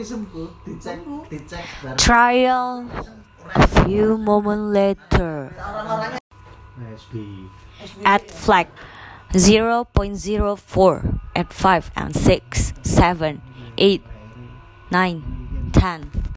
Mm-hmm. Trial a few moments later. At flag 0.04 at 5 and 6, 7, 8, 9, 10.